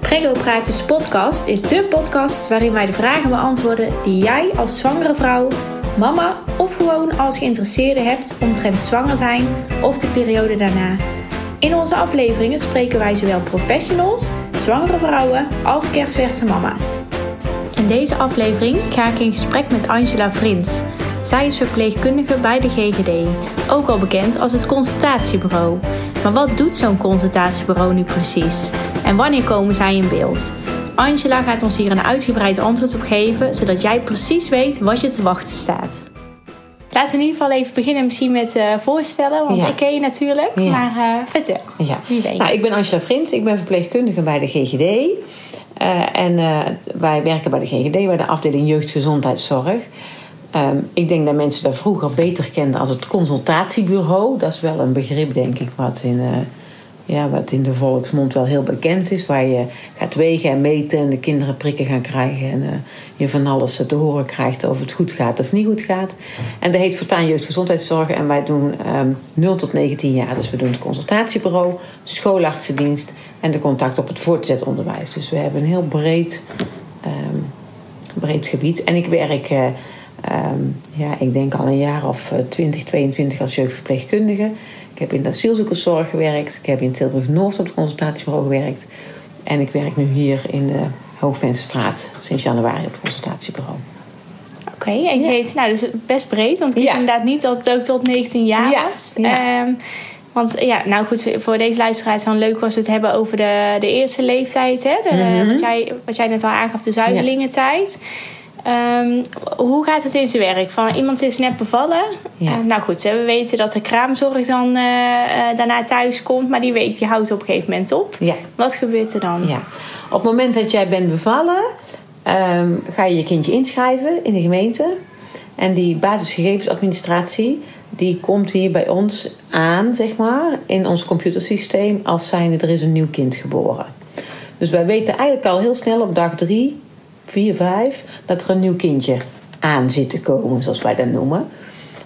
Prego Praatjes podcast is de podcast waarin wij de vragen beantwoorden die jij als zwangere vrouw, mama of gewoon als geïnteresseerde hebt omtrent zwanger zijn of de periode daarna. In onze afleveringen spreken wij zowel professionals, zwangere vrouwen als kerstverse mama's. In deze aflevering ga ik in gesprek met Angela Vrins. Zij is verpleegkundige bij de GGD, ook al bekend als het consultatiebureau. Maar wat doet zo'n consultatiebureau nu precies? En wanneer komen zij in beeld? Angela gaat ons hier een uitgebreid antwoord op geven, zodat jij precies weet wat je te wachten staat. Laten we in ieder geval even beginnen misschien met uh, voorstellen, want Ja. ik ken je natuurlijk. Ja. Maar eh, vertel, Ja. wie ben je? Nou, ik ben Angela Frins, ik ben verpleegkundige bij de GGD. Eh, en eh, wij werken bij de GGD, bij de afdeling jeugdgezondheidszorg. Ehm, ik denk dat mensen dat vroeger beter kenden als het consultatiebureau. Dat is wel een begrip, denk ik, wat in, eh, ja, wat in de volksmond wel heel bekend is. Waar je gaat wegen en meten en de kinderen prikken gaan krijgen. En eh, je van alles te horen krijgt of het goed gaat of niet goed gaat. En dat heet voortaan jeugdgezondheidszorg. En wij doen ehm 0 tot 19 jaar. Dus we doen het consultatiebureau, schoolartsendienst en de contact op het voortgezet onderwijs. Dus we hebben een heel breed, ehm, breed gebied. En ik werk, eh, ehm, ja, ik denk al een jaar of eh, 20, 22 als jeugdverpleegkundige. Ik heb in de asielzoekerszorg gewerkt. Ik heb in Tilburg-Noord op het consultatiebureau gewerkt. En ik werk nu hier in de Hoogvenstraat sinds januari op het consultatiebureau. Oké, en je heet, nou, dus best breed, want ik wist Ja. inderdaad niet dat het ook tot 19 jaar Ja, was. Ehm, want ja, nou goed, voor deze luisteraars is het dan leuk als we het hebben over de, de eerste leeftijd. Hè? De, Mhm. wat, jij, wat jij net al aangaf, de zuigelingentijd. Ehm, hoe gaat het in zijn werk? Van iemand is net bevallen. Ja. Eh, nou goed, we weten dat de kraamzorg dan eh, daarna thuis komt, maar die week die houdt op een gegeven moment op. Ja. Wat gebeurt er dan? Ja. Op het moment dat jij bent bevallen, ehm, ga je je kindje inschrijven in de gemeente. En die basisgegevensadministratie, die komt hier bij ons aan, zeg maar, in ons computersysteem als zijnde er is een nieuw kind geboren. Dus wij weten eigenlijk al heel snel op dag drie, vier, vijf, dat er een nieuw kindje aan zit te komen, zoals wij dat noemen.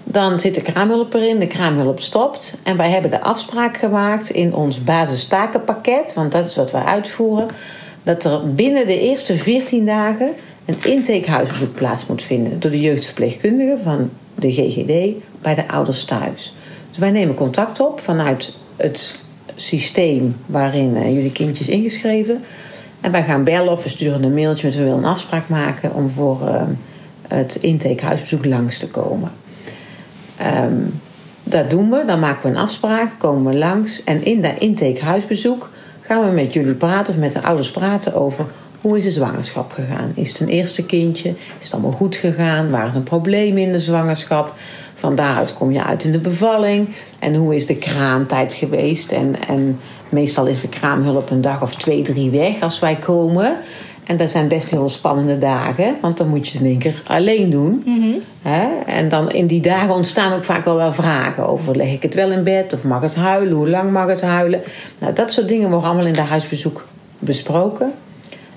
Dan zit de kraamhulp erin, de kraamhulp stopt. En wij hebben de afspraak gemaakt in ons basistakenpakket, want dat is wat wij uitvoeren, dat er binnen de eerste 14 dagen een intakehuisbezoek plaats moet vinden door de jeugdverpleegkundige van de GGD bij de ouders thuis. Dus wij nemen contact op vanuit het systeem waarin eh, jullie kindje is ingeschreven. En wij gaan bellen of we sturen een mailtje met we willen een afspraak maken om voor eh, het intakehuisbezoek langs te komen. Ehm, dat doen we, dan maken we een afspraak, komen we langs. En in dat intakehuisbezoek gaan we met jullie praten, of met de ouders praten over hoe is de zwangerschap gegaan. Is het een eerste kindje? Is het allemaal goed gegaan? Waren er problemen in de zwangerschap? Van daaruit kom je uit in de bevalling. En hoe is de kraamtijd geweest? En, en meestal is de kraamhulp een dag of twee, drie weg als wij komen. En dat zijn best heel spannende dagen, want dan moet je het in één keer alleen doen. Hè? En dan in die dagen ontstaan ook vaak wel wel vragen over: leg ik het wel in bed of mag het huilen? Hoe lang mag het huilen? Nou, dat soort dingen worden allemaal in de huisbezoek besproken.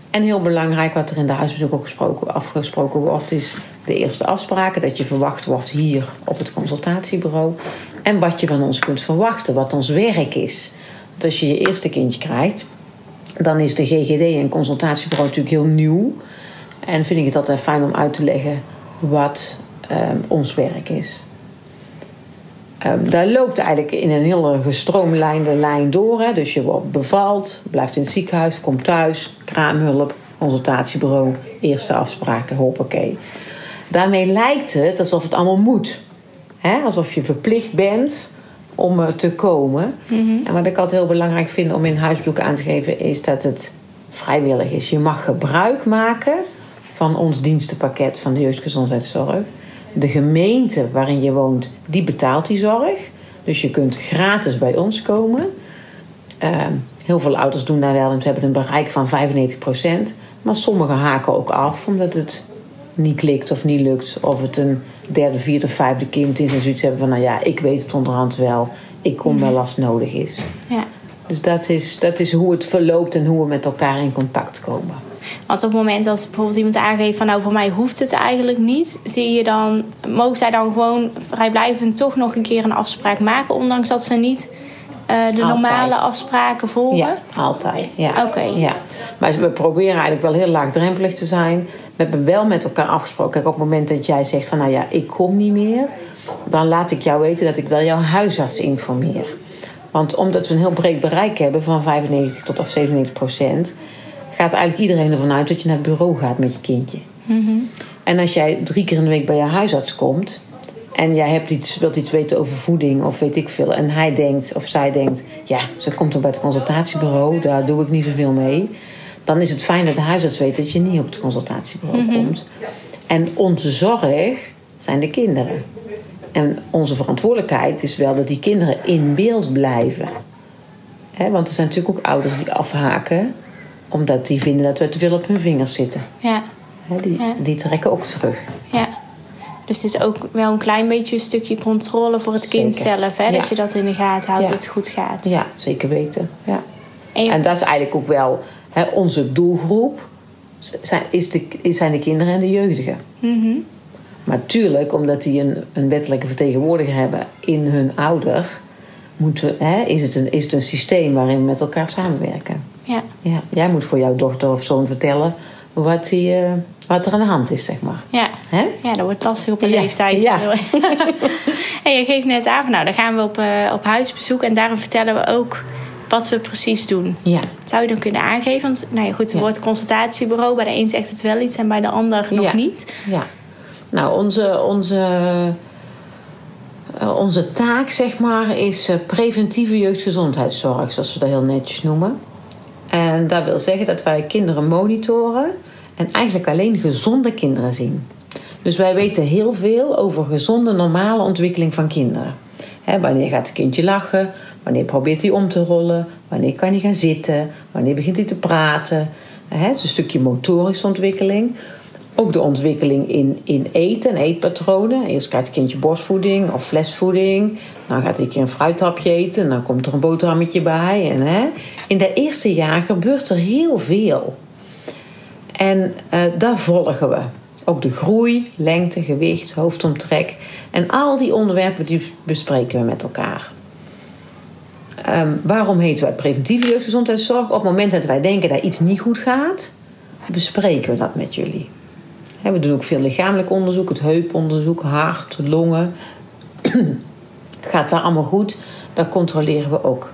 En heel belangrijk, wat er in de huisbezoek ook gesproken, afgesproken wordt, is de eerste afspraken. Dat je verwacht wordt hier op het consultatiebureau. En wat je van ons kunt verwachten, wat ons werk is. Want als je je eerste kindje krijgt, dan is de GGD en consultatiebureau natuurlijk heel nieuw. En vind ik het altijd fijn om uit te leggen wat ehm, ons werk is. Ehm, daar loopt eigenlijk in een hele gestroomlijnde lijn door. Hè. Dus je wordt bevald, blijft in het ziekenhuis, komt thuis, kraamhulp, consultatiebureau, eerste afspraken, hoppakee. Daarmee lijkt het alsof het allemaal moet. Hè? Alsof je verplicht bent om te komen. En wat ik altijd heel belangrijk vind om in huisbezoek aan te geven, is dat het vrijwillig is. Je mag gebruik maken van ons dienstenpakket van de jeugdgezondheidszorg. De gemeente waarin je woont, die betaalt die zorg. Dus je kunt gratis bij ons komen. Ehm, heel veel ouders doen daar wel, want we hebben een bereik van 95%. Maar sommigen haken ook af omdat het niet klikt of niet lukt. Of het een derde, vierde, vijfde kind is. En zoiets hebben van, nou ja, ik weet het onderhand wel. Ik kom wel als het nodig is. Ja. Dus dat is, dat is hoe het verloopt en hoe we met elkaar in contact komen. Want op het moment dat bijvoorbeeld iemand aangeeft van nou voor mij hoeft het eigenlijk niet, zie je dan, mogen zij dan gewoon vrijblijvend toch nog een keer een afspraak maken, ondanks dat ze niet de normale afspraken volgen? Ja, altijd. Ja. Oké. Ja. Maar we proberen eigenlijk wel heel laagdrempelig te zijn. We hebben wel met elkaar afgesproken. Kijk, op het moment dat jij zegt van nou ja, ik kom niet meer, dan laat ik jou weten dat ik wel jouw huisarts informeer. Want omdat we een heel breed bereik hebben van 95 tot of 97 procent, gaat eigenlijk iedereen ervan uit dat je naar het bureau gaat met je kindje. En als jij drie keer in de week bij je huisarts komt en jij hebt iets, wilt iets weten over voeding of weet ik veel, en hij denkt of zij denkt, ja, ze komt dan bij het consultatiebureau, daar doe ik niet zoveel mee, dan is het fijn dat de huisarts weet dat je niet op het consultatiebureau komt. En onze zorg zijn de kinderen. En onze verantwoordelijkheid is wel dat die kinderen in beeld blijven. Want er zijn natuurlijk ook ouders die afhaken omdat die vinden dat we te veel op hun vingers zitten. Ja, die, Ja. die trekken ook terug. ja. Dus het is ook wel een klein beetje een stukje controle voor het kind Zeker. zelf. Hè? Ja. Dat je dat in de gaten houdt, dat het goed gaat. Ja, zeker weten. Ja. En dat is eigenlijk ook wel hè, onze doelgroep. Zijn, is de, zijn de kinderen en de jeugdigen. Mhm. Maar tuurlijk, omdat die een, een wettelijke vertegenwoordiger hebben in hun ouder, moeten we, hè, is, het een, is het een systeem waarin we met elkaar samenwerken. ja. Ja, jij moet voor jouw dochter of zoon vertellen wat, die, eh, wat er aan de hand is, zeg maar. Ja. Ja, dat wordt lastig op een Ja. leeftijd. Ja. en je geeft net aan, nou, dan gaan we op, eh, op huisbezoek en daarom vertellen we ook wat we precies doen. Ja, Zou je dan kunnen aangeven? Want nou ja, goed, er Ja. wordt consultatiebureau. Bij de een zegt het wel iets en bij de ander nog Ja. niet. ja. Nou, onze, onze, eh, onze taak, zeg maar, is preventieve jeugdgezondheidszorg, zoals we dat heel netjes noemen. En dat wil zeggen dat wij kinderen monitoren en eigenlijk alleen gezonde kinderen zien. Dus wij weten heel veel over gezonde, normale ontwikkeling van kinderen. Wanneer gaat het kindje lachen? Wanneer probeert hij om te rollen? Wanneer kan hij gaan zitten? Wanneer begint hij te praten? Het is een stukje motorische ontwikkeling. Ook de ontwikkeling in, in eten en eetpatronen. Eerst krijgt het kindje borstvoeding of flesvoeding. Dan gaat hij een keer een fruithapje eten. En dan komt er een boterhammetje bij. En, hè, in dat eerste jaar gebeurt er heel veel. En eh, daar volgen we. Ook de groei, lengte, gewicht, hoofdomtrek. En al die onderwerpen die bespreken we met elkaar. Ehm, waarom heten wij preventieve jeugdgezondheidszorg? Op het moment dat wij denken dat iets niet goed gaat, bespreken we dat met jullie. We doen ook veel lichamelijk onderzoek, het heuponderzoek, hart, longen. gaat dat allemaal goed? Dat controleren we ook.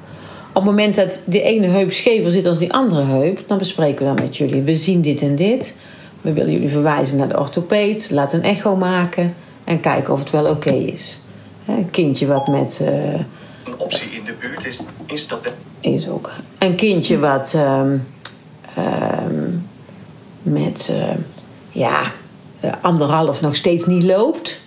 Op het moment dat die ene heup schever zit als die andere heup, dan bespreken we dat met jullie. We zien dit en dit. We willen jullie verwijzen naar de orthopeed. Laat een echo maken en kijken of het wel oké is. Een kindje wat met. eh, Een optie in de buurt is, is dat de is ook. Een kindje wat ehm, ehm, met eh, ja, anderhalf nog steeds niet loopt.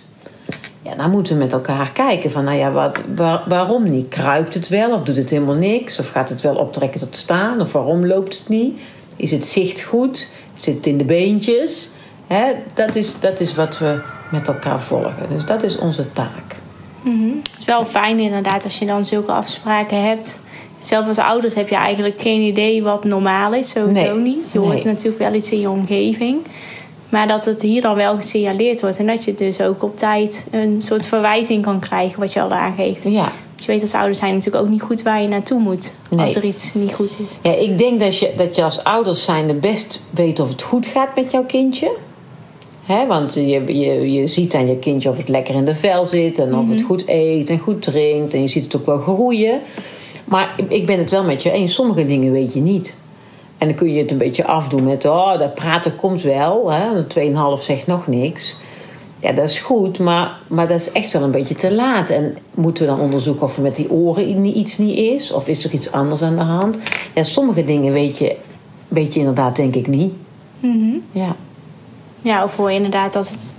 Ja, dan moeten we met elkaar kijken van, nou ja, wat, waar- waarom niet? Kruipt het wel of doet het helemaal niks? Of gaat het wel optrekken tot staan? Of waarom loopt het niet? Is het zicht goed? Zit het in de beentjes? Hè, dat, is, dat is wat we met elkaar volgen. Dus dat is onze taak. Het is wel fijn inderdaad als je dan zulke afspraken hebt. Zelf als ouders heb je eigenlijk geen idee wat normaal is. Sowieso Nee. niet. Je hoort Nee. natuurlijk wel iets in je omgeving. Maar dat het hier dan wel gesignaleerd wordt. En dat je dus ook op tijd een soort verwijzing kan krijgen. Wat je al aangeeft. Ja. Want je weet als ouders zijn natuurlijk ook niet goed waar je naartoe moet. Nee. Als er iets niet goed is. Ja, ik denk dat je, dat je als ouders zijnde best weet of het goed gaat met jouw kindje. Hè, want je, je, je ziet aan je kindje of het lekker in de vel zit en of het goed eet en goed drinkt. En je ziet het ook wel groeien. Maar ik- ik ben het wel met je eens. Sommige dingen weet je niet. En dan kun je het een beetje afdoen met, oh, dat praten komt wel. Hè? want 2,5 zegt nog niks. Ja, dat is goed, maar, maar dat is echt wel een beetje te laat. En moeten we dan onderzoeken of er met die oren iets niet is? Of is er iets anders aan de hand? Ja, sommige dingen weet je, weet je inderdaad denk ik niet. Ja. Ja, of hoor je inderdaad dat het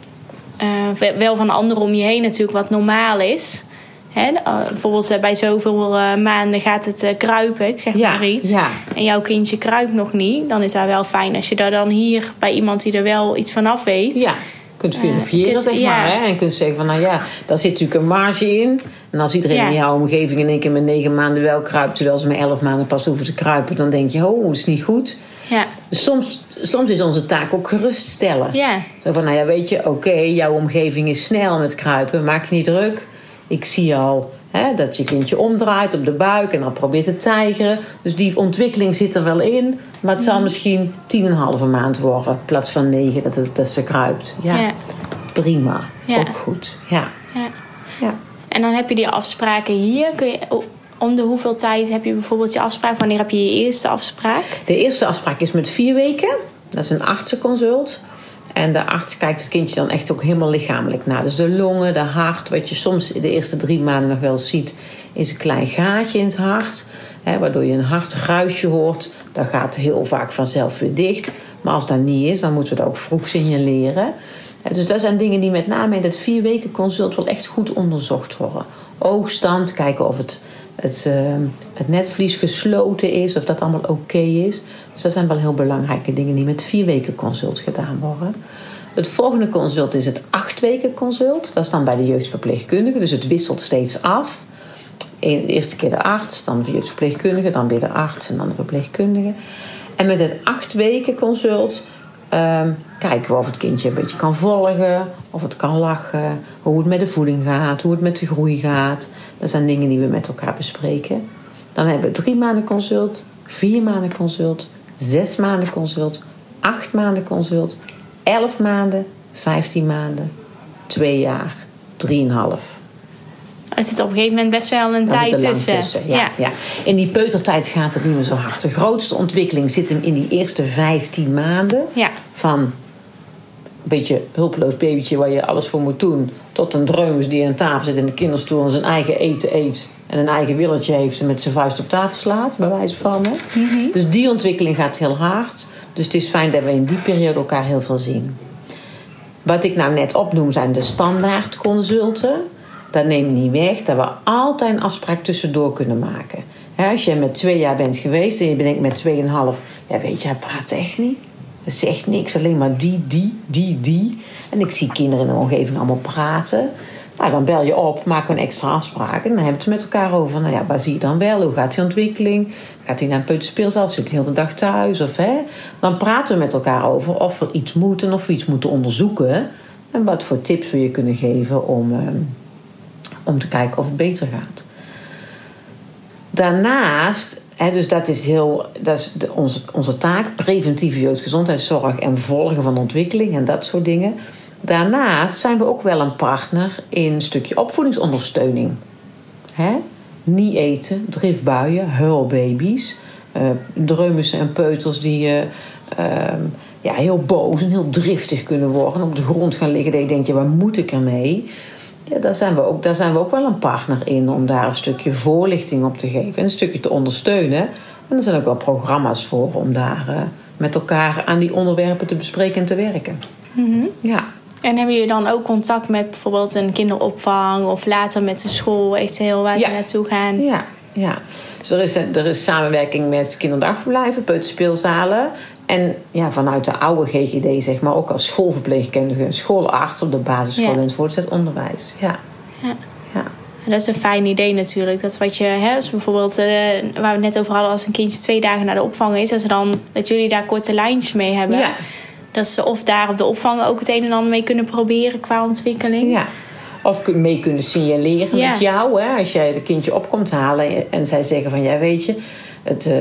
eh, wel van anderen om je heen natuurlijk wat normaal is. Hè? eh, bijvoorbeeld eh, bij zoveel eh, maanden gaat het kruipen, ik zeg Ja, maar iets. ja. En jouw kindje kruipt nog niet. Dan is dat wel fijn als je daar dan hier bij iemand die er wel iets van af weet. Ja, je kunt verifiëren, kunt- zeg ja. maar. Hè? En je kunt zeggen van, nou ja, daar zit natuurlijk een marge in. En als iedereen Ja. in jouw omgeving in één keer met negen maanden wel kruipt... terwijl ze met elf maanden pas hoeven te kruipen... dan denk je, oh, dat is niet goed. Ja. Dus soms, soms is onze taak ook geruststellen. Ja. Zo van, nou ja, weet je, oké, jouw omgeving is snel met kruipen, maak je niet druk. Ik zie al Hè, dat je kindje omdraait op de buik en dan probeert te tijgeren. Dus die ontwikkeling zit er wel in. Maar het zal misschien tien en een halve maand worden. In plaats van negen dat, het, dat ze kruipt. Ja, Ja. prima. Ja. Ook goed. Ja. Ja. ja. En dan heb je die afspraken hier. Kun je, om de hoeveel tijd heb je bijvoorbeeld je afspraak? Wanneer heb je je eerste afspraak? De eerste afspraak is met vier weken. Dat is een artsenconsult. En de arts kijkt het kindje dan echt ook helemaal lichamelijk naar. Dus de longen, de hart. Wat je soms de eerste drie maanden nog wel ziet, is een klein gaatje in het hart. Hè, waardoor je een hartruisje hoort. Dat gaat heel vaak vanzelf weer dicht. Maar als dat niet is, dan moeten we dat ook vroeg signaleren. Dus dat zijn dingen die met name in dat vier weken consult wel echt goed onderzocht worden. Oogstand, kijken of het, het, eh, het netvlies gesloten is, of dat allemaal oké is. Dus dat zijn wel heel belangrijke dingen die met vier weken consult gedaan worden. Het volgende consult is het acht weken consult. Dat is dan bij de jeugdverpleegkundige, dus het wisselt steeds af. De eerste keer de arts, dan de jeugdverpleegkundige, dan weer de arts en dan de verpleegkundige. En met het acht weken consult ehm, kijken we of het kindje een beetje kan volgen, of het kan lachen, hoe het met de voeding gaat, hoe het met de groei gaat. Dat zijn dingen die we met elkaar bespreken. Dan hebben we drie maanden consult, vier maanden consult, zes maanden consult, acht maanden consult, elf maanden, vijftien maanden, twee jaar, drieënhalf. Er zit op een gegeven moment best wel een tijd tussen. tussen, ja, ja. In die peutertijd gaat het niet meer zo hard. De grootste ontwikkeling zit hem in die eerste 15 maanden. Ja. Van een beetje hulpeloos babytje waar je alles voor moet doen. Tot een dreumes die aan tafel zit in de kinderstoel en zijn eigen eten eet. En een eigen willetje heeft en met zijn vuist op tafel slaat, bij wijze van. Hè. Dus die ontwikkeling gaat heel hard. Dus het is fijn dat we in die periode elkaar heel veel zien. Wat ik nou net opnoem zijn de standaard consulten. Dat neemt niet weg dat we altijd een afspraak tussendoor kunnen maken. Als je met twee jaar bent geweest en je denkt met tweeënhalf... Ja, weet je, hij praat echt niet. Dat zegt niks, alleen maar die, die, die, die. En ik zie kinderen in de omgeving allemaal praten. Nou, dan bel je op, maak een extra afspraak. En dan hebben we het met elkaar over. Nou ja, waar zie je dan wel? Hoe gaat die ontwikkeling? Gaat hij naar een of zit hij de hele dag thuis? Of, hè? Dan praten we met elkaar over of er iets moet en of we iets moeten onderzoeken. En wat voor tips we je kunnen geven om, ehm, om te kijken of het beter gaat. Daarnaast, hè, dus dat is, heel, dat is de, onze, onze taak, preventieve jeugdgezondheidszorg en volgen van ontwikkeling en dat soort dingen. Daarnaast zijn we ook wel een partner in een stukje opvoedingsondersteuning. Hè? Niet eten, driftbuien, huilbaby's, eh dreumissen en peuters die eh, ehm, ja, heel boos en heel driftig kunnen worden. En op de grond gaan liggen dat je denkt, ja, waar moet ik ermee? Ja, daar, zijn we ook, daar zijn we ook wel een partner in om daar een stukje voorlichting op te geven en een stukje te ondersteunen. En er zijn ook wel programma's voor om daar eh, met elkaar aan die onderwerpen te bespreken en te werken. Ja. En hebben jullie dan ook contact met bijvoorbeeld een kinderopvang of later met de school eventueel waar ze naartoe gaan? Ja, ja. Dus er is, er is samenwerking met kinderdagverblijven, peuterspeelzalen. En ja, vanuit de oude GGD, zeg maar, ook als schoolverpleegkundige, schoolarts op de basisschool Ja. en het voortgezet onderwijs. Ja. Ja. ja. En dat is een fijn idee natuurlijk. Dat wat je, hè, als bijvoorbeeld, eh, waar we het net over hadden, als een kindje twee dagen naar de opvang is, dat, ze dan, dat jullie daar korte lijntjes mee hebben. Ja. Dat ze of daar op de opvang ook het een en ander mee kunnen proberen qua ontwikkeling. Ja. Of mee kunnen signaleren Ja. met jou. Hè? Als jij de kindje op komt halen en zij zeggen van... Ja, weet je, het, eh,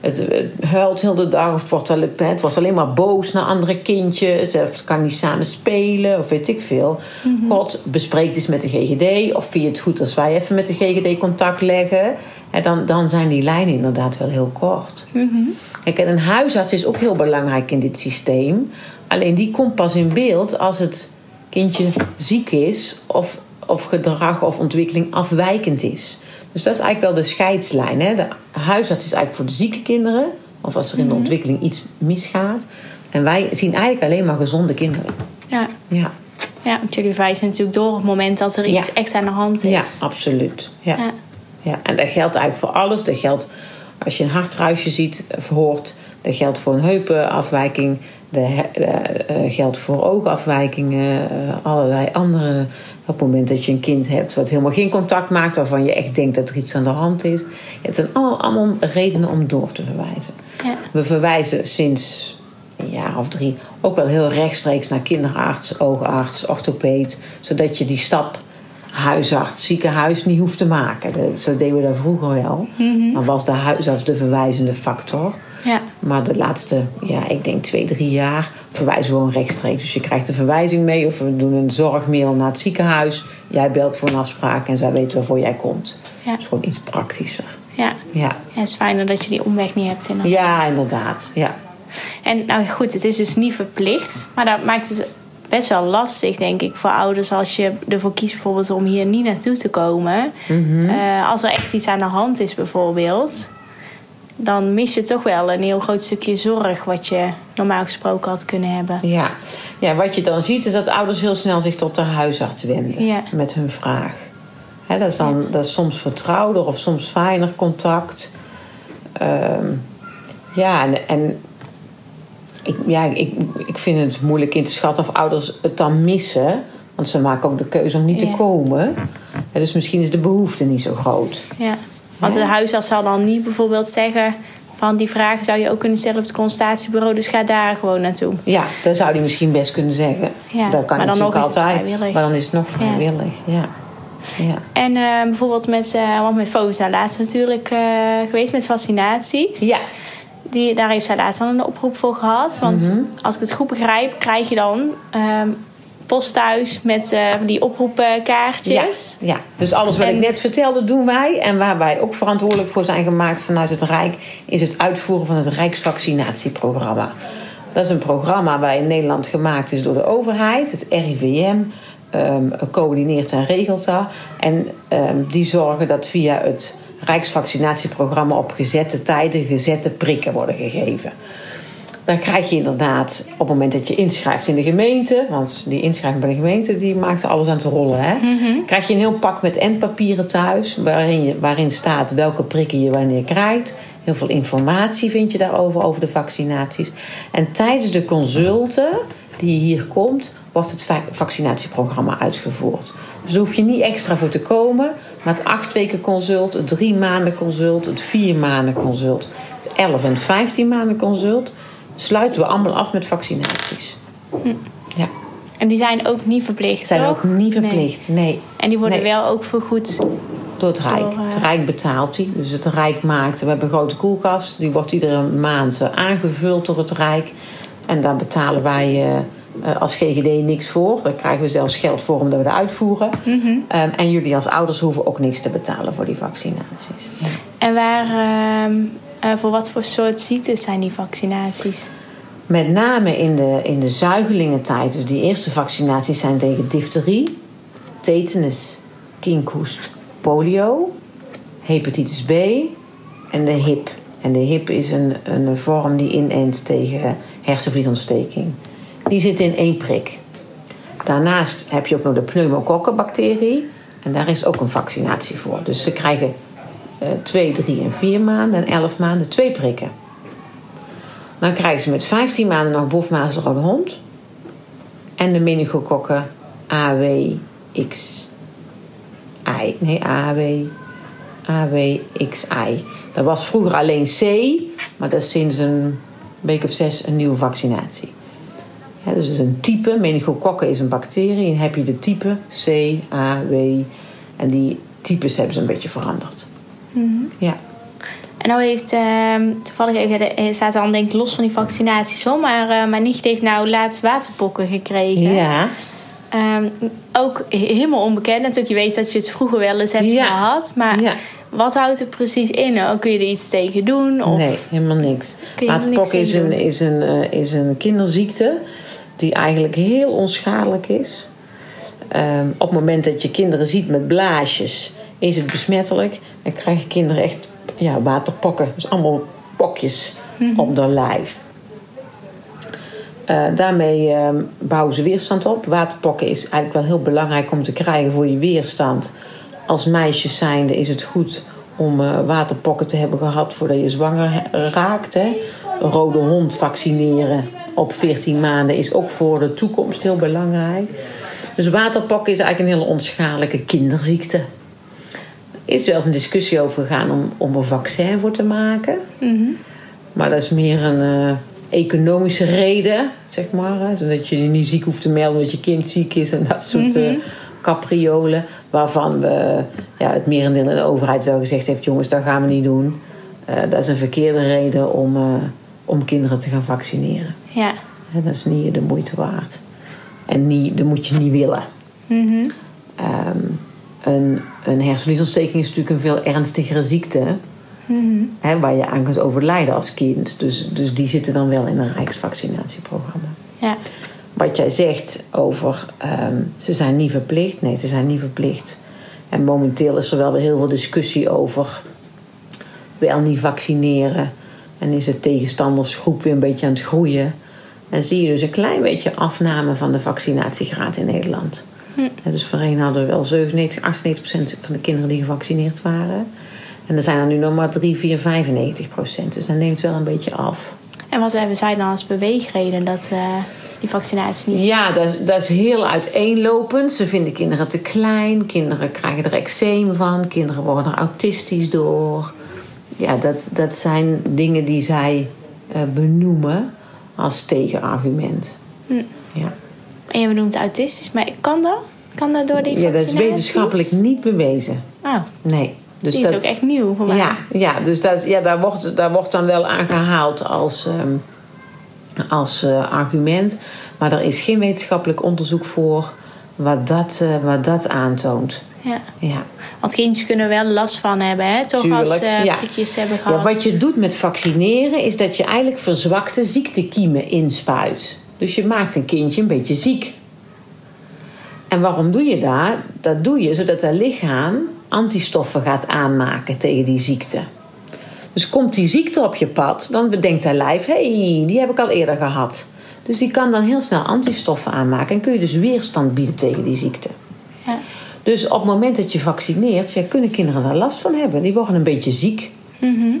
het, het huilt heel de dag. Of het wordt, wel, het wordt alleen maar boos naar andere kindjes. Of het kan niet samen spelen. Of weet ik veel. God, bespreek eens met de GGD. Of vind je het goed als wij even met de GGD contact leggen. Dan, dan zijn die lijnen inderdaad wel heel kort. Kijk, en een huisarts is ook heel belangrijk in dit systeem. Alleen die komt pas in beeld als het kindje ziek is of, of gedrag of ontwikkeling afwijkend is. Dus dat is eigenlijk wel de scheidslijn. Hè? De huisarts is eigenlijk voor de zieke kinderen, of als er in de ontwikkeling iets misgaat. En wij zien eigenlijk alleen maar gezonde kinderen. Ja. Ja, Ja, want jullie wijzen natuurlijk door op het moment dat er iets Ja. echt aan de hand ja is. absoluut. Ja. Ja. Ja, en dat geldt eigenlijk voor alles. Dat geldt als je een hartruisje ziet of hoort. Dat geldt voor een heupenafwijking. Dat eh, eh, geldt voor oogafwijkingen. eh, allerlei andere. Op het moment dat je een kind hebt wat helemaal geen contact maakt. Waarvan je echt denkt dat er iets aan de hand is. Het zijn allemaal, allemaal redenen om door te verwijzen. Ja. We verwijzen sinds een jaar of drie ook wel heel rechtstreeks naar kinderarts, oogarts, orthopeed. Zodat je die stap huisarts, ziekenhuis niet hoeft te maken. Zo deden we dat vroeger wel. Dan was de huisarts de verwijzende factor. Ja. Maar de laatste, ja, ik denk twee, drie jaar verwijzen we gewoon rechtstreeks. Dus je krijgt een verwijzing mee of we doen een zorgmail naar het ziekenhuis. Jij belt voor een afspraak en zij weten waarvoor jij komt. Ja. Dat is gewoon iets praktischer. Ja. Ja, ja, het is fijner dat je die omweg niet hebt. Inderdaad. ja inderdaad. Ja. En nou goed, het is dus niet verplicht. Maar dat maakt het best wel lastig, denk ik, voor ouders als je ervoor kiest bijvoorbeeld om hier niet naartoe te komen. Eh, als er echt iets aan de hand is bijvoorbeeld, dan mis je toch wel een heel groot stukje zorg wat je normaal gesproken had kunnen hebben. Ja. ja, wat je dan ziet is dat ouders heel snel zich tot de huisarts wenden Ja. met hun vraag. Dat, is dan, dat is soms vertrouwder of soms fijner contact. Ehm, ja, en, en ik, ja, ik, ik vind het moeilijk in te schatten of ouders het dan missen. Want ze maken ook de keuze om niet Ja. te komen. Ja, dus misschien is de behoefte niet zo groot. Ja. Want de huisarts zal dan niet bijvoorbeeld zeggen van die vragen zou je ook kunnen stellen op het consultatiebureau, dus ga daar gewoon naartoe. Ja, dat zou hij misschien best kunnen zeggen. Ja, dat kan maar dan nog is het altijd. vrijwillig. Maar dan is het nog vrijwillig, ja. ja. En eh, bijvoorbeeld met, want met Fo is daar laatst natuurlijk eh, geweest met vaccinaties. Ja. Die, daar heeft zij laatst al een oproep voor gehad. Want Mhm. als ik het goed begrijp, krijg je dan ehm, post thuis met eh, die oproepkaartjes. Ja, ja, dus alles wat En- ik net vertelde doen wij. En waar wij ook verantwoordelijk voor zijn gemaakt vanuit het Rijk... is het uitvoeren van het Rijksvaccinatieprogramma. Dat is een programma waar in Nederland gemaakt is door de overheid. Het RIVM ehm, coördineert en regelt dat. En ehm, die zorgen dat via het Rijksvaccinatieprogramma... op gezette tijden gezette prikken worden gegeven. Dan krijg je inderdaad op het moment dat je inschrijft in de gemeente, want die inschrijving bij de gemeente die maakt alles aan het rollen, hè? krijg je een heel pak met endpapieren thuis waarin, je, waarin staat welke prikken je wanneer krijgt. Heel veel informatie vind je daarover, over de vaccinaties. En tijdens de consulten die hier komt, wordt het va- vaccinatieprogramma uitgevoerd. Dus daar hoef je niet extra voor te komen. Het acht weken consult, het drie maanden consult, het vier maanden consult, het elf en vijftien maanden consult, sluiten we allemaal af met vaccinaties. Ja, En die zijn ook niet verplicht, zijn toch? ook niet verplicht. Nee. En die worden Nee. wel ook vergoed. Door het Rijk. Door, eh, Het Rijk betaalt die. Dus het Rijk maakt. We hebben een grote koelkast. Die wordt iedere maand eh, aangevuld door het Rijk. En daar betalen wij eh, als GGD niks voor. Daar krijgen we zelfs geld voor omdat we het uitvoeren. Ehm, en jullie als ouders hoeven ook niks te betalen voor die vaccinaties. En waar, ehm, eh, voor wat voor soort ziektes zijn die vaccinaties? Met name in de, in de zuigelingentijd. Dus die eerste vaccinaties zijn tegen difterie, tetanus, kinkhoest, polio, hepatitis B en de hip. En de hip is een, een vorm die inent tegen hersenvliesontsteking. Die zit in één prik. Daarnaast heb je ook nog de pneumokokkenbacterie. En daar is ook een vaccinatie voor. Dus ze krijgen eh, twee, drie en vier maanden en elf maanden twee prikken. Dan krijgen ze met 15 maanden nog bofmazelrode hond. En de meningokokken AWXI. Nee, AW, AWXI. Dat was vroeger alleen C, maar dat is sinds een week of zes een nieuwe vaccinatie. Ja, dus het is een type, meningokokken is een bacterie. En heb je de type C, A, W. En die types hebben ze een beetje veranderd. Ja. En nou heeft ehm, toevallig even, de- staat dan denk ik los van die vaccinaties hoor, maar eh, mijn heeft nou laatst waterpokken gekregen. Ja. Ehm, ook he- helemaal onbekend natuurlijk. Je weet dat je het vroeger wel eens hebt Ja. gehad, maar Ja. Wat houdt het precies in? Oh, Kun je er iets tegen doen? Of... Nee, helemaal niks. Waterpok is een, is, een, eh, is een kinderziekte die eigenlijk heel onschadelijk is. Ehm, op het moment dat je kinderen ziet met blaasjes, is het besmettelijk. Dan krijgen kinderen echt ja, waterpokken. Dus allemaal pokjes Mhm. op hun lijf. Eh, daarmee ehm, bouwen ze weerstand op. Waterpokken is eigenlijk wel heel belangrijk om te krijgen voor je weerstand. Als meisjes zijnde is het goed om eh, waterpokken te hebben gehad voordat je zwanger raakt. Hè. Een rode hond vaccineren op 14 maanden is ook voor de toekomst heel belangrijk. Dus waterpokken is eigenlijk een hele onschadelijke kinderziekte. Er is wel eens een discussie over gegaan om, om een vaccin voor te maken. Maar dat is meer een eh, economische reden, zeg maar. Hè? Zodat je je niet ziek hoeft te melden omdat je kind ziek is en dat soort eh, capriolen. Waarvan we, ja, het merendeel in de overheid wel gezegd heeft: jongens, dat gaan we niet doen. Eh, dat is een verkeerde reden om, eh, om kinderen te gaan vaccineren. Ja. Hè, dat is niet de moeite waard. En niet, dat moet je niet willen. Ehm, een, een hersenvliesontsteking is natuurlijk een veel ernstigere ziekte. Mhm. Hè, waar je aan kunt overlijden als kind. Dus, dus die zitten dan wel in een rijksvaccinatieprogramma. Ja. Wat jij zegt over ehm, ze zijn niet verplicht. Nee, ze zijn niet verplicht. En momenteel is er wel weer heel veel discussie over wel niet vaccineren. En is de tegenstandersgroep weer een beetje aan het groeien. En zie je dus een klein beetje afname van de vaccinatiegraad in Nederland. En dus voorheen hadden we wel 97, 98 procent van de kinderen die gevaccineerd waren. En er zijn er nu nog maar 3, 4, 95 procent. Dus dat neemt wel een beetje af. En wat hebben zij dan als beweegreden dat eh, die vaccinaties niet... Ja, dat is, dat is heel uiteenlopend. Ze vinden kinderen te klein. Kinderen krijgen er eczeem van. Kinderen worden er autistisch door. Ja, dat, dat zijn dingen die zij eh, benoemen als tegenargument. Hm. Ja. En je benoemt autistisch, maar kan dat? Kan dat door die ja, dat is wetenschappelijk niet bewezen. Oh, Nee. Dus die is dat, ook echt nieuw voor mij. Ja, ja dus dat, ja, daar, wordt, daar wordt dan wel aan gehaald als, ehm, als eh, argument. Maar er is geen wetenschappelijk onderzoek voor wat dat, eh, wat dat aantoont. Ja. Ja. Want kindjes kunnen wel last van hebben, hè? Toch als ze ja. prikjes hebben gehad. Ja, wat je doet met vaccineren is dat je eigenlijk verzwakte ziektekiemen inspuit. Dus je maakt een kindje een beetje ziek. En waarom doe je dat? Dat doe je zodat het lichaam antistoffen gaat aanmaken tegen die ziekte. Dus komt die ziekte op je pad, dan bedenkt dat lijf: hé, hey, die heb ik al eerder gehad. Dus die kan dan heel snel antistoffen aanmaken en kun je dus weerstand bieden tegen die ziekte. Ja. Dus op het moment dat je vaccineert, ja, kunnen kinderen daar last van hebben. Die worden een beetje ziek. Mhm.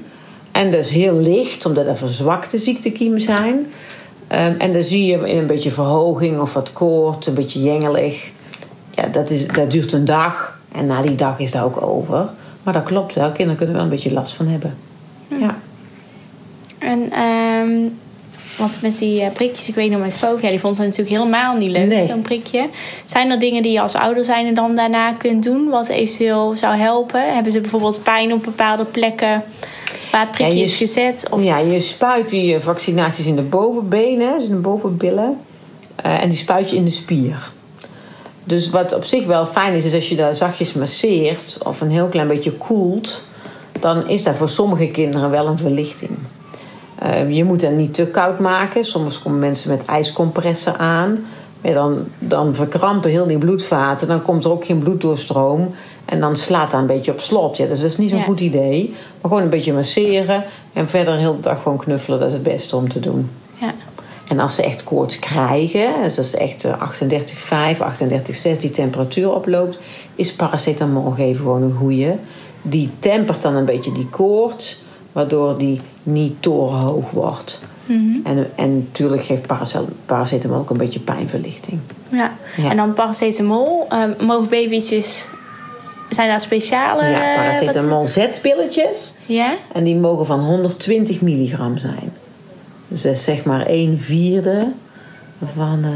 En dat is heel licht, omdat er verzwakte ziektekiemen zijn. Ehm, en dan zie je in een beetje verhoging of wat koorts, een beetje jengelig. Ja, dat, is, dat duurt een dag. En na die dag is dat ook over. Maar dat klopt wel. Kinderen kunnen er wel een beetje last van hebben. Ja. En, ehm want met die eh, prikjes, ik weet nog met Fovia, die vond het natuurlijk helemaal niet leuk, Nee. zo'n prikje. Zijn er dingen die je als ouder zijn dan daarna kunt doen, wat eventueel zou helpen? Hebben ze bijvoorbeeld pijn op bepaalde plekken waar het prikje Ja, je is gezet? Of, ja, je spuit die eh, vaccinaties in de bovenbenen, dus in de bovenbillen. Eh, en die spuit je in de spier. Dus wat op zich wel fijn is, is als je daar zachtjes masseert of een heel klein beetje koelt, dan is dat voor sommige kinderen wel een verlichting. Eh, je moet dat niet te koud maken. Soms komen mensen met ijscompressen aan. Maar dan, dan verkrampen heel die bloedvaten. Dan komt er ook geen bloeddoorstroom. En dan slaat dat een beetje op slot. Ja, dus dat is niet zo'n Ja. goed idee. Maar gewoon een beetje masseren. En verder heel de dag gewoon knuffelen. Dat is het beste om te doen. ja. En als ze echt koorts krijgen, dus als ze echt eh, 38,5, 38,6 die temperatuur oploopt, is paracetamol geven gewoon een goeie. Die tempert dan een beetje die koorts, waardoor die niet torenhoog wordt. Mhm. En, en natuurlijk geeft parace- paracetamol ook een beetje pijnverlichting. Ja. Ja. En dan paracetamol. Ehm, mogen babytjes... Zijn daar speciale... ja, eh, paracetamol zetpilletjes. Ja? En die mogen van 120 milligram zijn. Dus dat is zeg maar 1 vierde van, eh,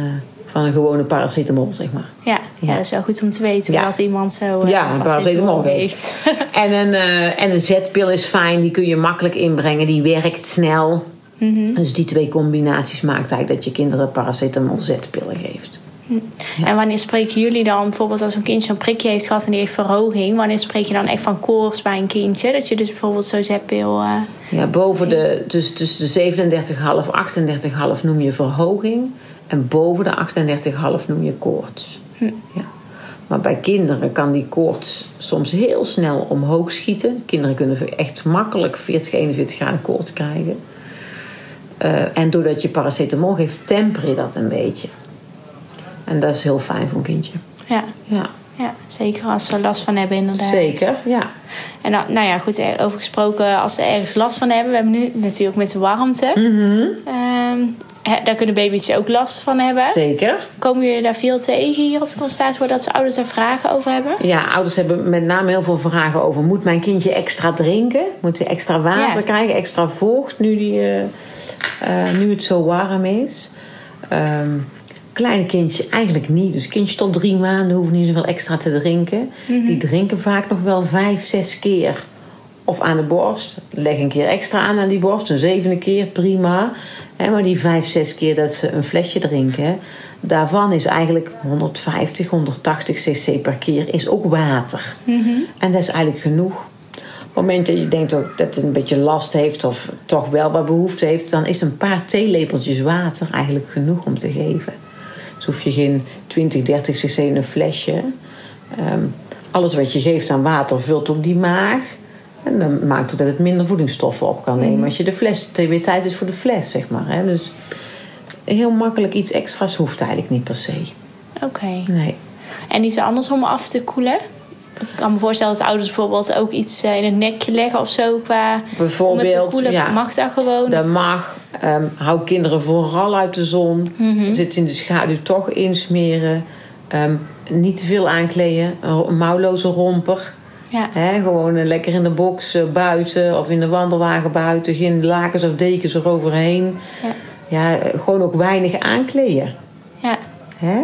van een gewone paracetamol, zeg maar. Ja. Ja, dat is wel goed om te weten Ja. dat iemand zo eh, Ja, paracetamol heeft. En een, eh, en een zetpil is fijn, die kun je makkelijk inbrengen, die werkt snel. Mhm. Dus die twee combinaties maakt eigenlijk dat je kinderen paracetamol zetpillen geeft. En wanneer spreken jullie dan, bijvoorbeeld als een kindje een prikje heeft gehad en die heeft verhoging, wanneer spreek je dan echt van koorts bij een kindje? Dat je dus bijvoorbeeld zo'n zetpil. eh Ja, boven de, dus tussen de 37,5 38,5 noem je verhoging. En boven de 38,5 noem je koorts. Ja. Maar bij kinderen kan die koorts soms heel snel omhoog schieten. Kinderen kunnen echt makkelijk 40, 41 graden koorts krijgen. Eh, en doordat je paracetamol geeft, temper je dat een beetje. En dat is heel fijn voor een kindje. ja, Ja, ja, zeker als ze er last van hebben, inderdaad. zeker. Ja. En dan, nou ja, goed, eh, over gesproken, als ze ergens last van hebben. We hebben nu natuurlijk met de warmte. Ehm, daar kunnen baby's ook last van hebben. Zeker. Komen jullie daar veel tegen hier op de consultatie, dat ze ouders daar vragen over hebben? Ja, ouders hebben met name heel veel vragen over... moet mijn kindje extra drinken? Moet hij extra water Ja. krijgen? Extra vocht nu, die, eh, eh, nu het zo warm is? Ehm, Kleine kindje eigenlijk niet. Dus kindjes tot drie maanden hoeven niet zoveel extra te drinken. Die drinken vaak nog wel vijf, zes keer. Of aan de borst. Leg een keer extra aan aan die borst. Een zevende keer, prima. Hè, maar die vijf, zes keer dat ze een flesje drinken... daarvan is eigenlijk 150, 180 cc per keer is ook water. En dat is eigenlijk genoeg. Op het moment dat je denkt ook dat het een beetje last heeft... of toch wel wat behoefte heeft... dan is een paar theelepeltjes water eigenlijk genoeg om te geven. Dus hoef je geen 20, 30 cc in een flesje. Ehm, alles wat je geeft aan water vult ook die maag. En dan maakt ook dat het minder voedingsstoffen op kan nemen. Als je de fles, weer tijd is voor de fles, zeg maar. Hè. Dus heel makkelijk iets extra's hoeft eigenlijk niet per se. Oké. Nee. En iets anders om af te koelen? Ik kan me voorstellen dat ouders bijvoorbeeld ook iets eh, in het nekje leggen of zo qua Bijvoorbeeld, koelen. ja. Mag dat gewoon? Dat mag. Ehm, hou kinderen vooral uit de zon. Zit in de schaduw toch insmeren. Ehm, niet te veel aankleden. Een mouwloze romper. Ja. Gewoon eh, lekker in de box eh, buiten of in de wandelwagen buiten. Geen lakens of dekens eroverheen. Ja. Ja, eh, gewoon ook weinig aankleden. ja. Hè?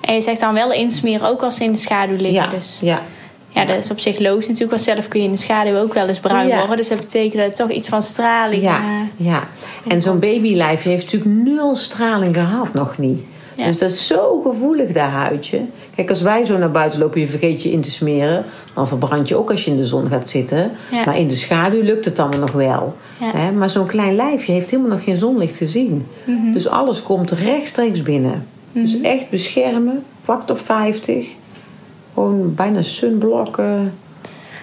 En je zegt dan wel insmeren ook als ze in de schaduw liggen. Ja, Dus ja. ja, dat is op zich logisch natuurlijk. Want zelf kun je in de schaduw ook wel eens bruin Ja. worden. Dus dat betekent dat het toch iets van straling... Ja, ja. En zo'n babylijf heeft natuurlijk nul straling gehad, nog niet. Ja. Dus dat is zo gevoelig, dat huidje. Kijk, als wij zo naar buiten lopen, je vergeet je in te smeren... dan verbrand je ook als je in de zon gaat zitten. Ja. Maar in de schaduw lukt het dan nog wel. Ja. Hè? Maar zo'n klein lijfje heeft helemaal nog geen zonlicht gezien. Mhm. Dus alles komt rechtstreeks binnen. Dus echt beschermen, factor 50. Gewoon bijna sunblokken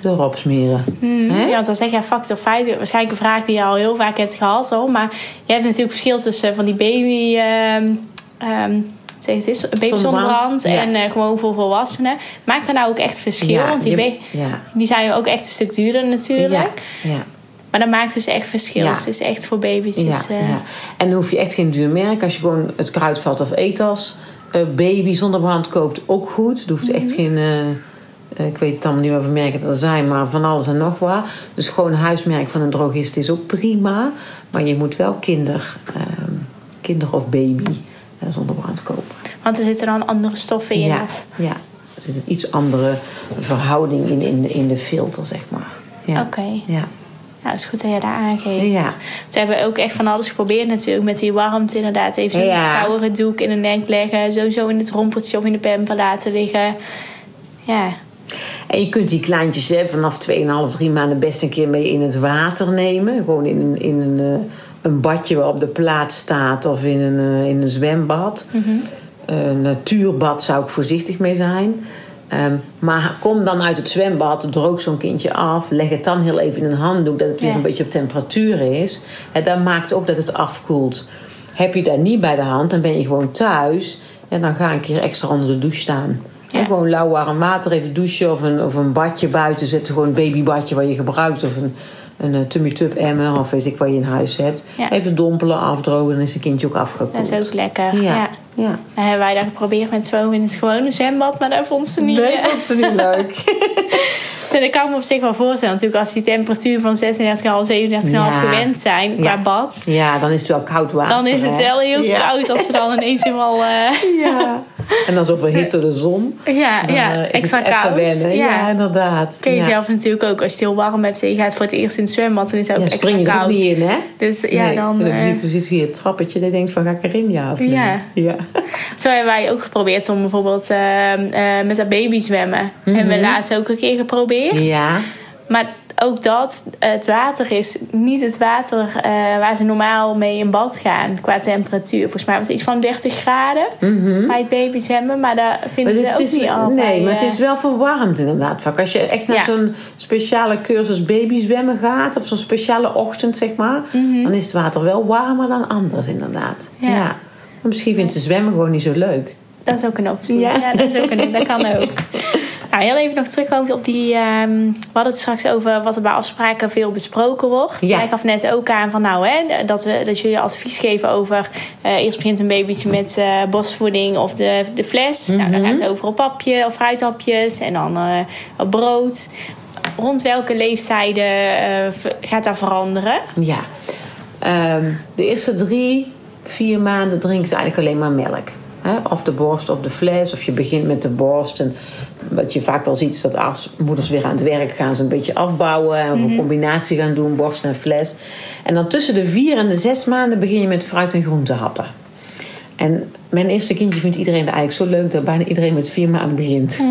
erop smeren. Mhm. Ja, want dan zeg je factor 50. Waarschijnlijk een vraag die je al heel vaak hebt gehad. Hoor. Maar je hebt natuurlijk verschil tussen van die baby... ehm zeg het zonnebrand ja. en eh, gewoon voor volwassenen. Maakt dat nou ook echt verschil? Ja, want die, je- ba- ja. die zijn ook echt een stuk duurder natuurlijk. Ja, ja. Maar dat maakt dus echt verschil. Ja. Dus het is echt voor baby's. ja. En dan hoef je echt geen duur merk. Als je gewoon het kruidvat of etas eh, baby zonder brand koopt, ook goed. Er hoeft echt geen... eh, eh, ik weet het allemaal niet wat voor merken er zijn, maar van alles en nog wat. Dus gewoon een huismerk van een drogist is ook prima. Maar je moet wel kinder, ehm, kinder of baby eh, zonder kopen. Want er zitten dan andere stoffen in. Ja, Of... ja. Er zit een iets andere verhouding in, in, de, in de filter, zeg maar. Ja. Oké. Ja. Nou, het is goed dat je daar aangeeft. Ja. Ze hebben ook echt van alles geprobeerd natuurlijk. Met die warmte inderdaad. Even zo'n Ja. koudere doek in de nek leggen. Sowieso in het rompertje of in de pamper laten liggen. Ja. En je kunt die kleintjes hè, vanaf 2,5, 3 maanden best een keer mee in het water nemen. Gewoon in een, in een, eh, een badje op de plaats staat of in een, eh, in een zwembad. Een natuurbad zou ik voorzichtig mee zijn. Ehm, maar kom dan uit het zwembad, droog zo'n kindje af. Leg het dan heel even in een handdoek, dat het weer Ja. een beetje op temperatuur is. En dat maakt ook dat het afkoelt. Heb je dat niet bij de hand, dan ben je gewoon thuis. En dan ga een keer extra onder de douche staan. Ja. Gewoon lauw warm water even douchen of een, of een badje buiten zetten. Gewoon een babybadje wat je gebruikt. Of een, een eh, tummy tub emmer of weet ik wat je in huis hebt. Ja. Even dompelen, afdrogen, dan is een kindje ook afgekoeld. Dat is ook lekker. Ja. Ja, ja. Dan hebben wij dat geprobeerd met Swoon in het gewone zwembad. Maar dat vond ze niet. Nee, eh. vond ze niet leuk. En dat kan ik me op zich wel voorstellen. Natuurlijk als die temperatuur van 36,5, 37,5 Ja. gewend zijn qua Ja. bad. Ja, dan is het wel koud water. Dan is het hè? wel heel koud als ze dan ineens helemaal... eh, Ja. En dan door de zon. ja, Dan, ja eh, is extra koud. wennen. Ja, inderdaad. Kun je ja. zelf natuurlijk ook, als je het heel warm hebt en je gaat voor het eerst in het zwembad, dan is het ook Ja, extra spring je koud. niet in, hè? Dus ja, Nee, dan. en eh, zie je precies weer het trappetje. Je denkt van, ga ik erin, ja of nee? Ja. ja. zo hebben wij ook geprobeerd om bijvoorbeeld eh, eh, met dat baby zwemmen. Hebben we laatst ook een keer geprobeerd. Ja. Maar ook dat, het water is niet het water eh, waar ze normaal mee in bad gaan qua temperatuur. Volgens mij was het iets van 30 graden bij het baby zwemmen. Maar dat vinden Mhm. Maar ze het ook is, niet altijd. nee, maar het eh, is wel verwarmd inderdaad. Vaak. Als je echt naar Ja. zo'n speciale cursus babyzwemmen gaat... of zo'n speciale ochtend, zeg maar... dan is het water wel warmer dan anders inderdaad. Mhm. Ja. Maar misschien vindt ze zwemmen gewoon niet zo leuk. Dat is ook een optie. Ja, Ja. dat, is ook een, dat kan ook. Nou, heel even nog terugkomen op die... ehm, we hadden het straks over wat er bij afspraken veel besproken wordt. Ja. Jij gaf net ook aan van nou, hè, dat, we, dat jullie advies geven over... eh, eerst begint een babytje met eh borstvoeding of de, de fles. Nou, dan gaat het over op papje of fruithapjes en dan eh, op brood. Rond welke leeftijden gaat dat veranderen? Ja. Ehm, de eerste drie, vier maanden drinken ze eigenlijk alleen maar melk. Hè? Of de borst of de fles. Of je begint met de borst. En wat je vaak wel ziet is dat als moeders weer aan het werk gaan... ze een beetje afbouwen. Of een combinatie gaan doen, borst en fles. En dan tussen de vier en de zes maanden begin je met fruit- en groentehappen. En mijn eerste kindje vindt iedereen eigenlijk zo leuk... dat bijna iedereen met vier maanden begint.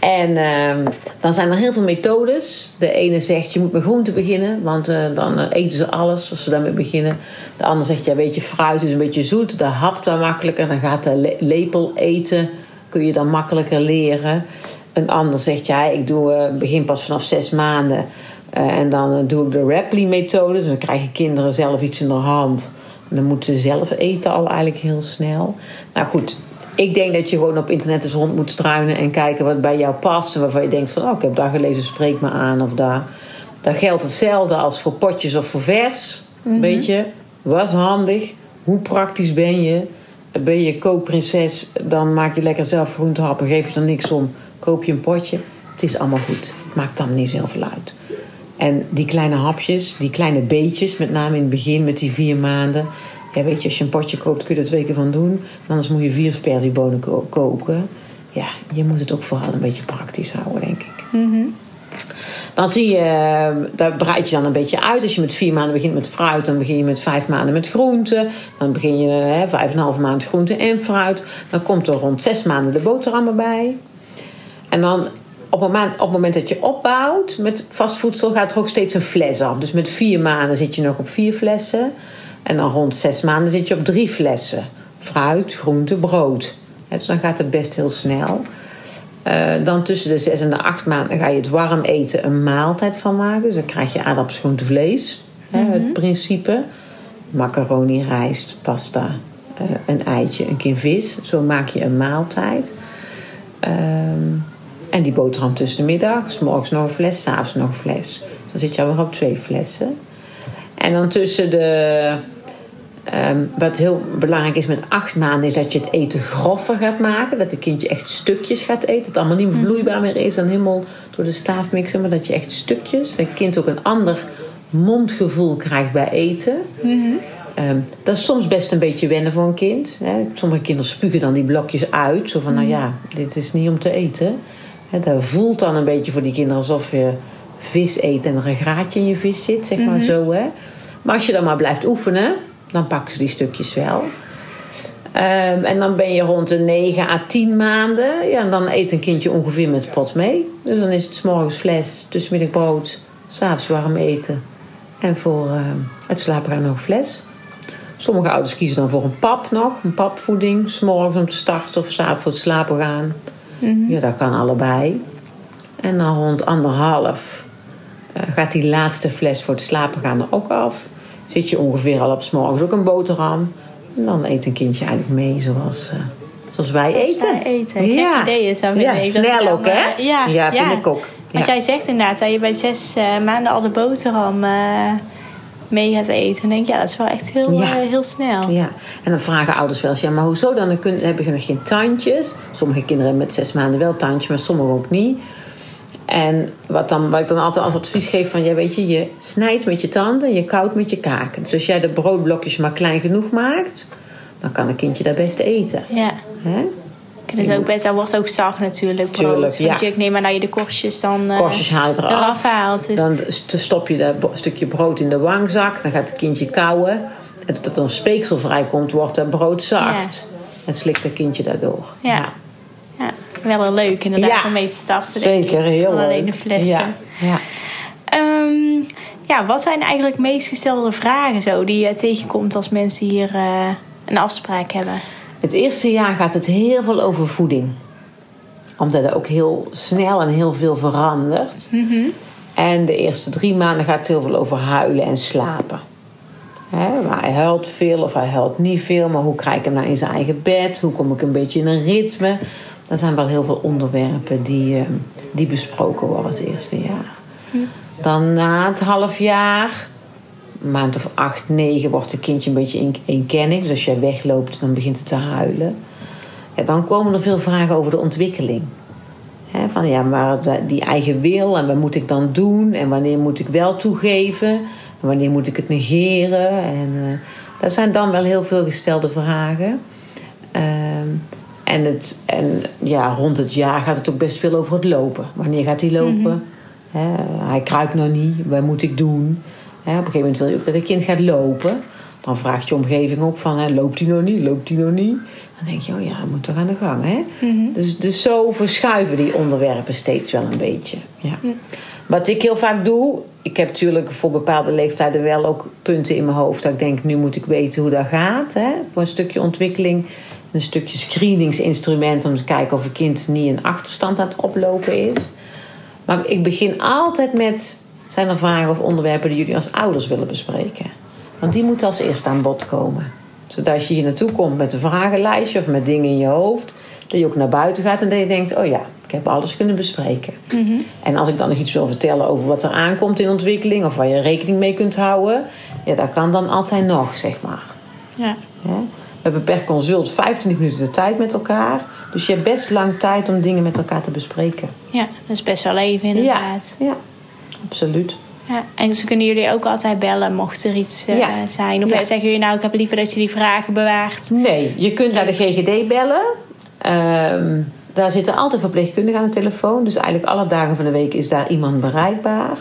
En ehm, dan zijn er heel veel methodes. De ene zegt je moet met groente beginnen, want eh, dan eh, eten ze alles als ze daarmee beginnen. De ander zegt ja, weet je, fruit is een beetje zoet, dat hapt wel makkelijker. Dan gaat de le- lepel eten, kun je dan makkelijker leren. Een ander zegt ja, ik doe, eh, begin pas vanaf zes maanden. Eh, en dan eh, doe ik de Rapley-methode. Dus dan krijgen kinderen zelf iets in de hand. En dan moeten ze zelf eten al eigenlijk heel snel. Nou goed, ik denk dat je gewoon op internet eens rond moet struinen en kijken wat bij jou past. En waarvan je denkt van, oh, ik heb daar gelezen, spreek me aan of daar. Dan geldt hetzelfde als voor potjes of voor vers. Weet je, was handig. Hoe praktisch ben je? Ben je kookprinses, dan maak je lekker zelf groentehappen. Geef je er niks om, koop je een potje. Het is allemaal goed. Maakt dan niet zoveel uit. En die kleine hapjes, die kleine beetjes, met name in het begin met die vier maanden. Ja, weet je, als je een potje koopt, kun je er twee keer van doen. Anders moet je vier sperziebonen ko- koken. Ja, je moet het ook vooral een beetje praktisch houden, denk ik. Dan zie je, eh, daar breid je dan een beetje uit. Als je met vier maanden begint met fruit, dan begin je met vijf maanden met groenten. Dan begin je hè, vijf en een half maand groente en fruit. Dan komt er rond zes maanden de boterhammen bij. En dan op het, moment, op het moment dat je opbouwt met vast voedsel gaat er ook steeds een fles af. Dus met vier maanden zit je nog op vier flessen. En dan rond zes maanden zit je op drie flessen. Fruit, groente, brood. Dus dan gaat het best heel snel. Eh, dan tussen de zes en de acht maanden ga je het warm eten een maaltijd van maken. Dus dan krijg je aardappels, groente, vlees. Hè, het principe. Macaroni, rijst, pasta, eh, een eitje, een keer vis. Zo maak je een maaltijd. Ehm, en die boterham tussen de middag. 's morgens nog een fles, 's avonds nog een fles. Dus dan zit je alweer op twee flessen. En dan tussen de... ehm, wat heel belangrijk is met acht maanden... is dat je het eten groffer gaat maken. Dat het kindje echt stukjes gaat eten. Dat het allemaal niet vloeibaar meer is en helemaal door de staaf mixen. Maar dat je echt stukjes... Dat het kind ook een ander mondgevoel krijgt bij eten. Ehm, dat is soms best een beetje wennen voor een kind. Hè. Sommige kinderen spugen dan die blokjes uit. Zo van, nou ja, dit is niet om te eten. Hè, dat voelt dan een beetje voor die kinderen alsof je vis eet en er een graatje in je vis zit, zeg maar zo. Hè. Maar als je dan maar blijft oefenen, dan pakken ze die stukjes wel. Ehm, en dan ben je rond de 9 à 10 maanden. Ja, en dan eet een kindje ongeveer met pot mee. Dus dan is het 's morgens fles, tussenmiddag brood, s'avonds warm eten. En voor ehm, het slapen gaan nog fles. Sommige ouders kiezen dan voor een pap nog, een papvoeding. S'morgens om te starten of s'avonds voor het slapen gaan. Ja, dat kan allebei. En dan rond anderhalf eh, gaat die laatste fles voor het slapen gaan er ook af. Zit je ongeveer al op 's morgens ook een boterham. En dan eet een kindje eigenlijk mee zoals, eh, zoals wij Zoals eten. wij eten. Gek Ja. idee is dat, Ja, ik. Snel je ook, hè? eh, ja, Ja, vind ik ook. Want jij zegt inderdaad dat je bij zes eh, maanden al de boterham mee gaat eten. Dan denk ja, dat is wel echt heel, Ja. heel snel. Ja, en dan vragen ouders wel eens, ja, maar hoezo dan? Dan kun, hebben ze nog geen tandjes. Sommige kinderen hebben met zes maanden wel tandjes, maar sommige ook niet. En wat, dan, wat ik dan altijd als advies geef van, ja, weet je, je snijdt met je tanden, je koudt met je kaken. Dus als jij de broodblokjes maar klein genoeg maakt, dan kan een kindje dat best eten. Ja. Hè? Dus ook best, dat wordt ook zacht natuurlijk. Brood. Tuurlijk, ja. Want je, ik neem maar dat je de korstjes dan eh, Korstjes haal je eraf. eraf haalt. Dus, Dan stop je dat stukje brood in de wangzak, dan gaat het kindje kauwen. En tot er een speeksel vrijkomt, wordt dat brood zacht. En slikt het kindje daardoor. ja. ja. Wel heel leuk inderdaad Ja. om mee te starten. Zeker, heel leuk. Alleen de flessen. Ja, ja. Ehm, ja, wat zijn eigenlijk meest gestelde vragen zo die je tegenkomt als mensen hier eh, een afspraak hebben? Het eerste jaar gaat het heel veel over voeding. Omdat er ook heel snel en heel veel verandert. En de eerste drie maanden gaat het heel veel over huilen en slapen. Maar hij huilt veel of hij huilt niet veel. Maar hoe krijg ik hem nou in zijn eigen bed? Hoe kom ik een beetje in een ritme? Er zijn wel heel veel onderwerpen die, eh, die besproken worden het eerste jaar. Dan na het half jaar, een maand of acht, negen, wordt het kindje een beetje een- eenkennig. Dus als jij wegloopt, dan begint het te huilen. En dan komen er veel vragen over de ontwikkeling. Van ja, maar die eigen wil en wat moet ik dan doen? En wanneer moet ik wel toegeven? En wanneer moet ik het negeren? En eh, dat zijn dan wel heel veel gestelde vragen. Ehm, en, het, en ja, rond het jaar gaat het ook best veel over het lopen. Wanneer gaat hij lopen? Hè, hij kruipt nog niet. Wat moet ik doen? Op een gegeven moment wil je ook dat het kind gaat lopen. Dan vraagt je omgeving ook van, loopt hij nog niet? Loopt hij nog niet? Dan denk je, oh ja, dat moet toch aan de gang. Hè? dus, dus zo verschuiven die onderwerpen steeds wel een beetje. Ja. Wat ik heel vaak doe, ik heb natuurlijk voor bepaalde leeftijden wel ook punten in mijn hoofd. Dat ik denk, nu moet ik weten hoe dat gaat. Hè? Voor een stukje ontwikkeling. Een stukje screeningsinstrument om te kijken of een kind niet een achterstand aan het oplopen is. Maar ik begin altijd met, zijn er vragen of onderwerpen die jullie als ouders willen bespreken? Want die moeten als eerste aan bod komen. Zodat als je hier naartoe komt met een vragenlijstje of met dingen in je hoofd, dat je ook naar buiten gaat en dat je denkt: oh ja, ik heb alles kunnen bespreken. En als ik dan nog iets wil vertellen over wat er aankomt in ontwikkeling of waar je rekening mee kunt houden, ja, dat kan dan altijd nog, zeg maar. Ja. Hè? We hebben per consult 25 minuten de tijd met elkaar. Dus je hebt best lang tijd om dingen met elkaar te bespreken. ja, dat is best wel even inderdaad. Ja, ja absoluut. Ja. En ze kunnen jullie ook altijd bellen mocht er iets eh, Ja. zijn. Of Ja. zeggen jullie nou, ik heb liever dat je die vragen bewaart. Nee, je kunt naar de GGD bellen. Ehm, daar zitten altijd verpleegkundigen aan de telefoon. Dus eigenlijk alle dagen van de week is daar iemand bereikbaar.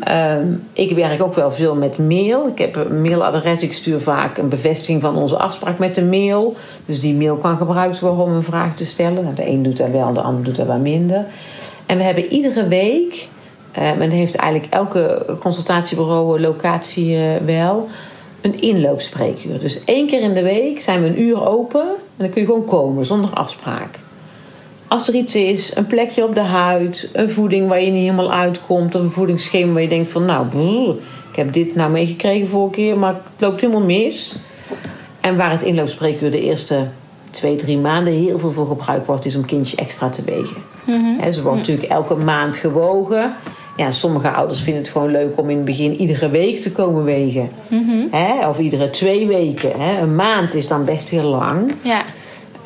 Ehm, ik werk ook wel veel met mail. Ik heb een mailadres. Ik stuur vaak een bevestiging van onze afspraak met de mail. Dus die mail kan gebruikt worden om een vraag te stellen. Nou, de een doet dat wel, de ander doet dat wat minder. En we hebben iedere week, eh, en dat heeft eigenlijk elke consultatiebureau, locatie eh, wel, een inloopspreekuur. Dus één keer in de week zijn we een uur open en dan kun je gewoon komen zonder afspraak. Als er iets is, een plekje op de huid, een voeding waar je niet helemaal uitkomt, of een voedingsschema waar je denkt van nou, brrr, ik heb dit nou meegekregen vorige keer, maar het loopt helemaal mis. En waar het inloopspreekuur de eerste twee, drie maanden heel veel voor gebruikt wordt, is om kindjes extra te wegen. Hè, ze wordt natuurlijk elke maand gewogen. Ja, sommige ouders vinden het gewoon leuk om in het begin iedere week te komen wegen. Hè, of iedere twee weken. Hè. Een maand is dan best heel lang. Ja.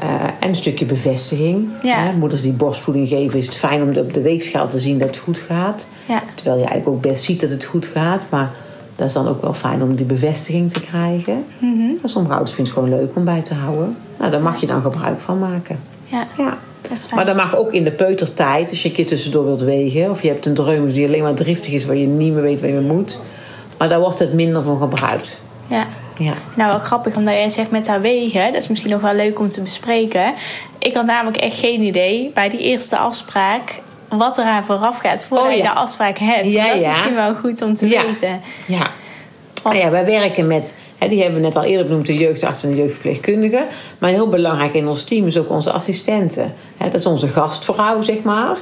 Eh, en een stukje bevestiging. Ja. Hè, moeders die borstvoeding geven, is het fijn om op de weegschaal te zien dat het goed gaat. Ja. Terwijl je eigenlijk ook best ziet dat het goed gaat. Maar dat is dan ook wel fijn om die bevestiging te krijgen. Mhm. Sommige ouders vinden het gewoon leuk om bij te houden. Nou, daar mag je dan gebruik van maken. Ja. Ja. Dat is fijn. Maar dat mag ook in de peutertijd, als je een keer tussendoor wilt wegen. Of je hebt een dreumes die alleen maar driftig is, waar je niet meer weet waar je moet. Maar daar wordt het minder van gebruikt. Ja. Ja. Nou, wel grappig omdat jij zegt met haar wegen. Dat is misschien nog wel leuk om te bespreken. Ik had namelijk echt geen idee bij die eerste afspraak wat er aan vooraf gaat voordat Oh, ja. je de afspraak hebt. Ja, dat is misschien wel goed om te Ja. weten. Ja. Nou ja, wij werken met, hè, die hebben we net al eerder benoemd, de jeugdarts en de jeugdverpleegkundige. Maar heel belangrijk in ons team is ook onze assistenten. Hè, dat is onze gastvrouw, zeg maar.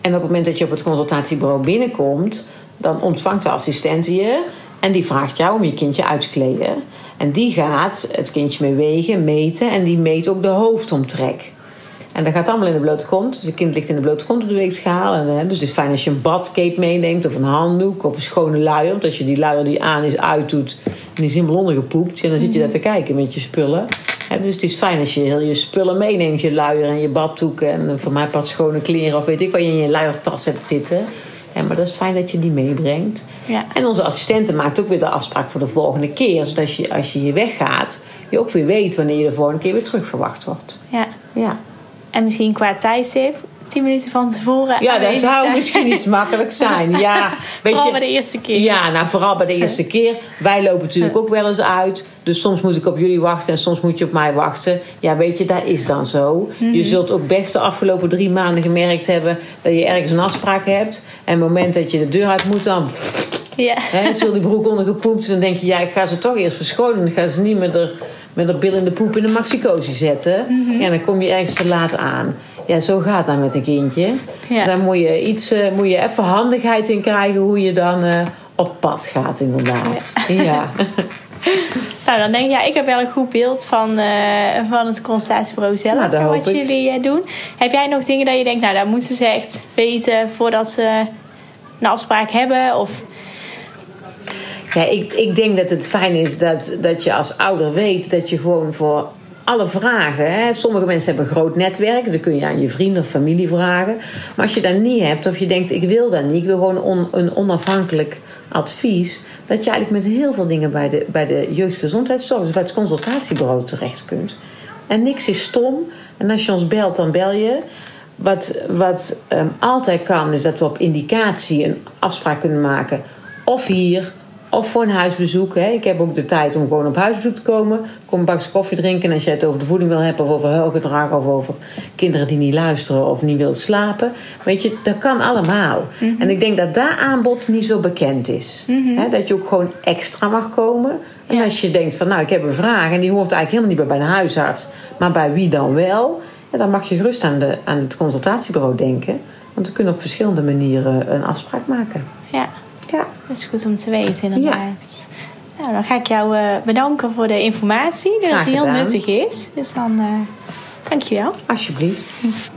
En op het moment dat je op het consultatiebureau binnenkomt, dan ontvangt de assistent je en die vraagt jou om je kindje uit te kleden. En die gaat het kindje mee wegen, meten en die meet ook de hoofdomtrek. En dat gaat allemaal in de blote kont. Dus het kind ligt in de blote kont op de weegschaal. En, hè, dus het is fijn als je een badcape meeneemt of een handdoek of een schone luier. Want als je die luier die aan is uitdoet en die is helemaal ondergepoept. En dan zit je daar te kijken met je spullen. Hè, dus het is fijn als je heel je spullen meeneemt. Je luier en je baddoek en eh, voor mij wat schone kleren of weet ik wat je in je luiertas hebt zitten. Hè, maar dat is fijn dat je die meebrengt. Ja. En onze assistente maakt ook weer de afspraak voor de volgende keer. Zodat je als je hier weggaat, je ook weer weet wanneer je de volgende keer weer terug verwacht wordt. Ja. Ja. En misschien qua tijdstip, 10 minuten van tevoren. Ja, dat zou zijn. misschien iets makkelijk zijn. Ja, weet Vooral je, bij de eerste keer. Ja, nou vooral bij de eerste keer. Wij lopen natuurlijk ook wel eens uit. Dus soms moet ik op jullie wachten en soms moet je op mij wachten. Ja, weet je, dat is dan zo. Mhm. Je zult ook best de afgelopen drie maanden gemerkt hebben dat je ergens een afspraak hebt. En het moment dat je de deur uit moet, dan Ja. hè, zul die broek ondergepoept. En dan denk je, ja, ik ga ze toch eerst verschonen. Dan gaan ze niet met de, met de bil in de poep in de maxicosi zetten. Mhm. Ja, dan kom je ergens te laat aan. Ja, zo gaat dat met een kindje. Ja. Daar moet je, iets, eh, moet je even handigheid in krijgen hoe je dan eh, op pad gaat, inderdaad. Ja. Nou, dan denk ik, ja, ik heb wel een goed beeld van, eh, van het consultatiebureau zelf. Nou, wat ik. jullie doen. Heb jij nog dingen dat je denkt, nou, dat moeten ze echt weten voordat ze een afspraak hebben? Of Ja, ik, ik denk dat het fijn is dat, dat je als ouder weet dat je gewoon voor alle vragen. Hè, sommige mensen hebben groot netwerk, dan kun je aan je vrienden of familie vragen. Maar als je dat niet hebt, of je denkt: ik wil dat niet, ik wil gewoon on- een onafhankelijk advies. Dat je eigenlijk met heel veel dingen bij de, bij de jeugdgezondheidszorg, bij het consultatiebureau terecht kunt. En niks is stom. En als je ons belt, dan bel je. Wat, wat ehm, altijd kan, is dat we op indicatie een afspraak kunnen maken. Of hier, of voor een huisbezoek. Hè. Ik heb ook de tijd om gewoon op huisbezoek te komen. Kom een bakje koffie drinken. En als je het over de voeding wil hebben, of over huilgedrag, of over kinderen die niet luisteren of niet willen slapen. Weet je, dat kan allemaal. En ik denk dat dat aanbod niet zo bekend is. Hè, dat je ook gewoon extra mag komen. En Ja. als je denkt van, nou, ik heb een vraag en die hoort eigenlijk helemaal niet meer bij een huisarts, maar bij wie dan wel? Ja, dan mag je gerust aan, de, aan het consultatiebureau denken. Want we kunnen op verschillende manieren een afspraak maken. Ja. Dat is goed om te weten inderdaad. Nou, dan ga ik jou eh, bedanken voor de informatie. Dat het heel nuttig is. Dus dan, eh dankjewel. Alsjeblieft.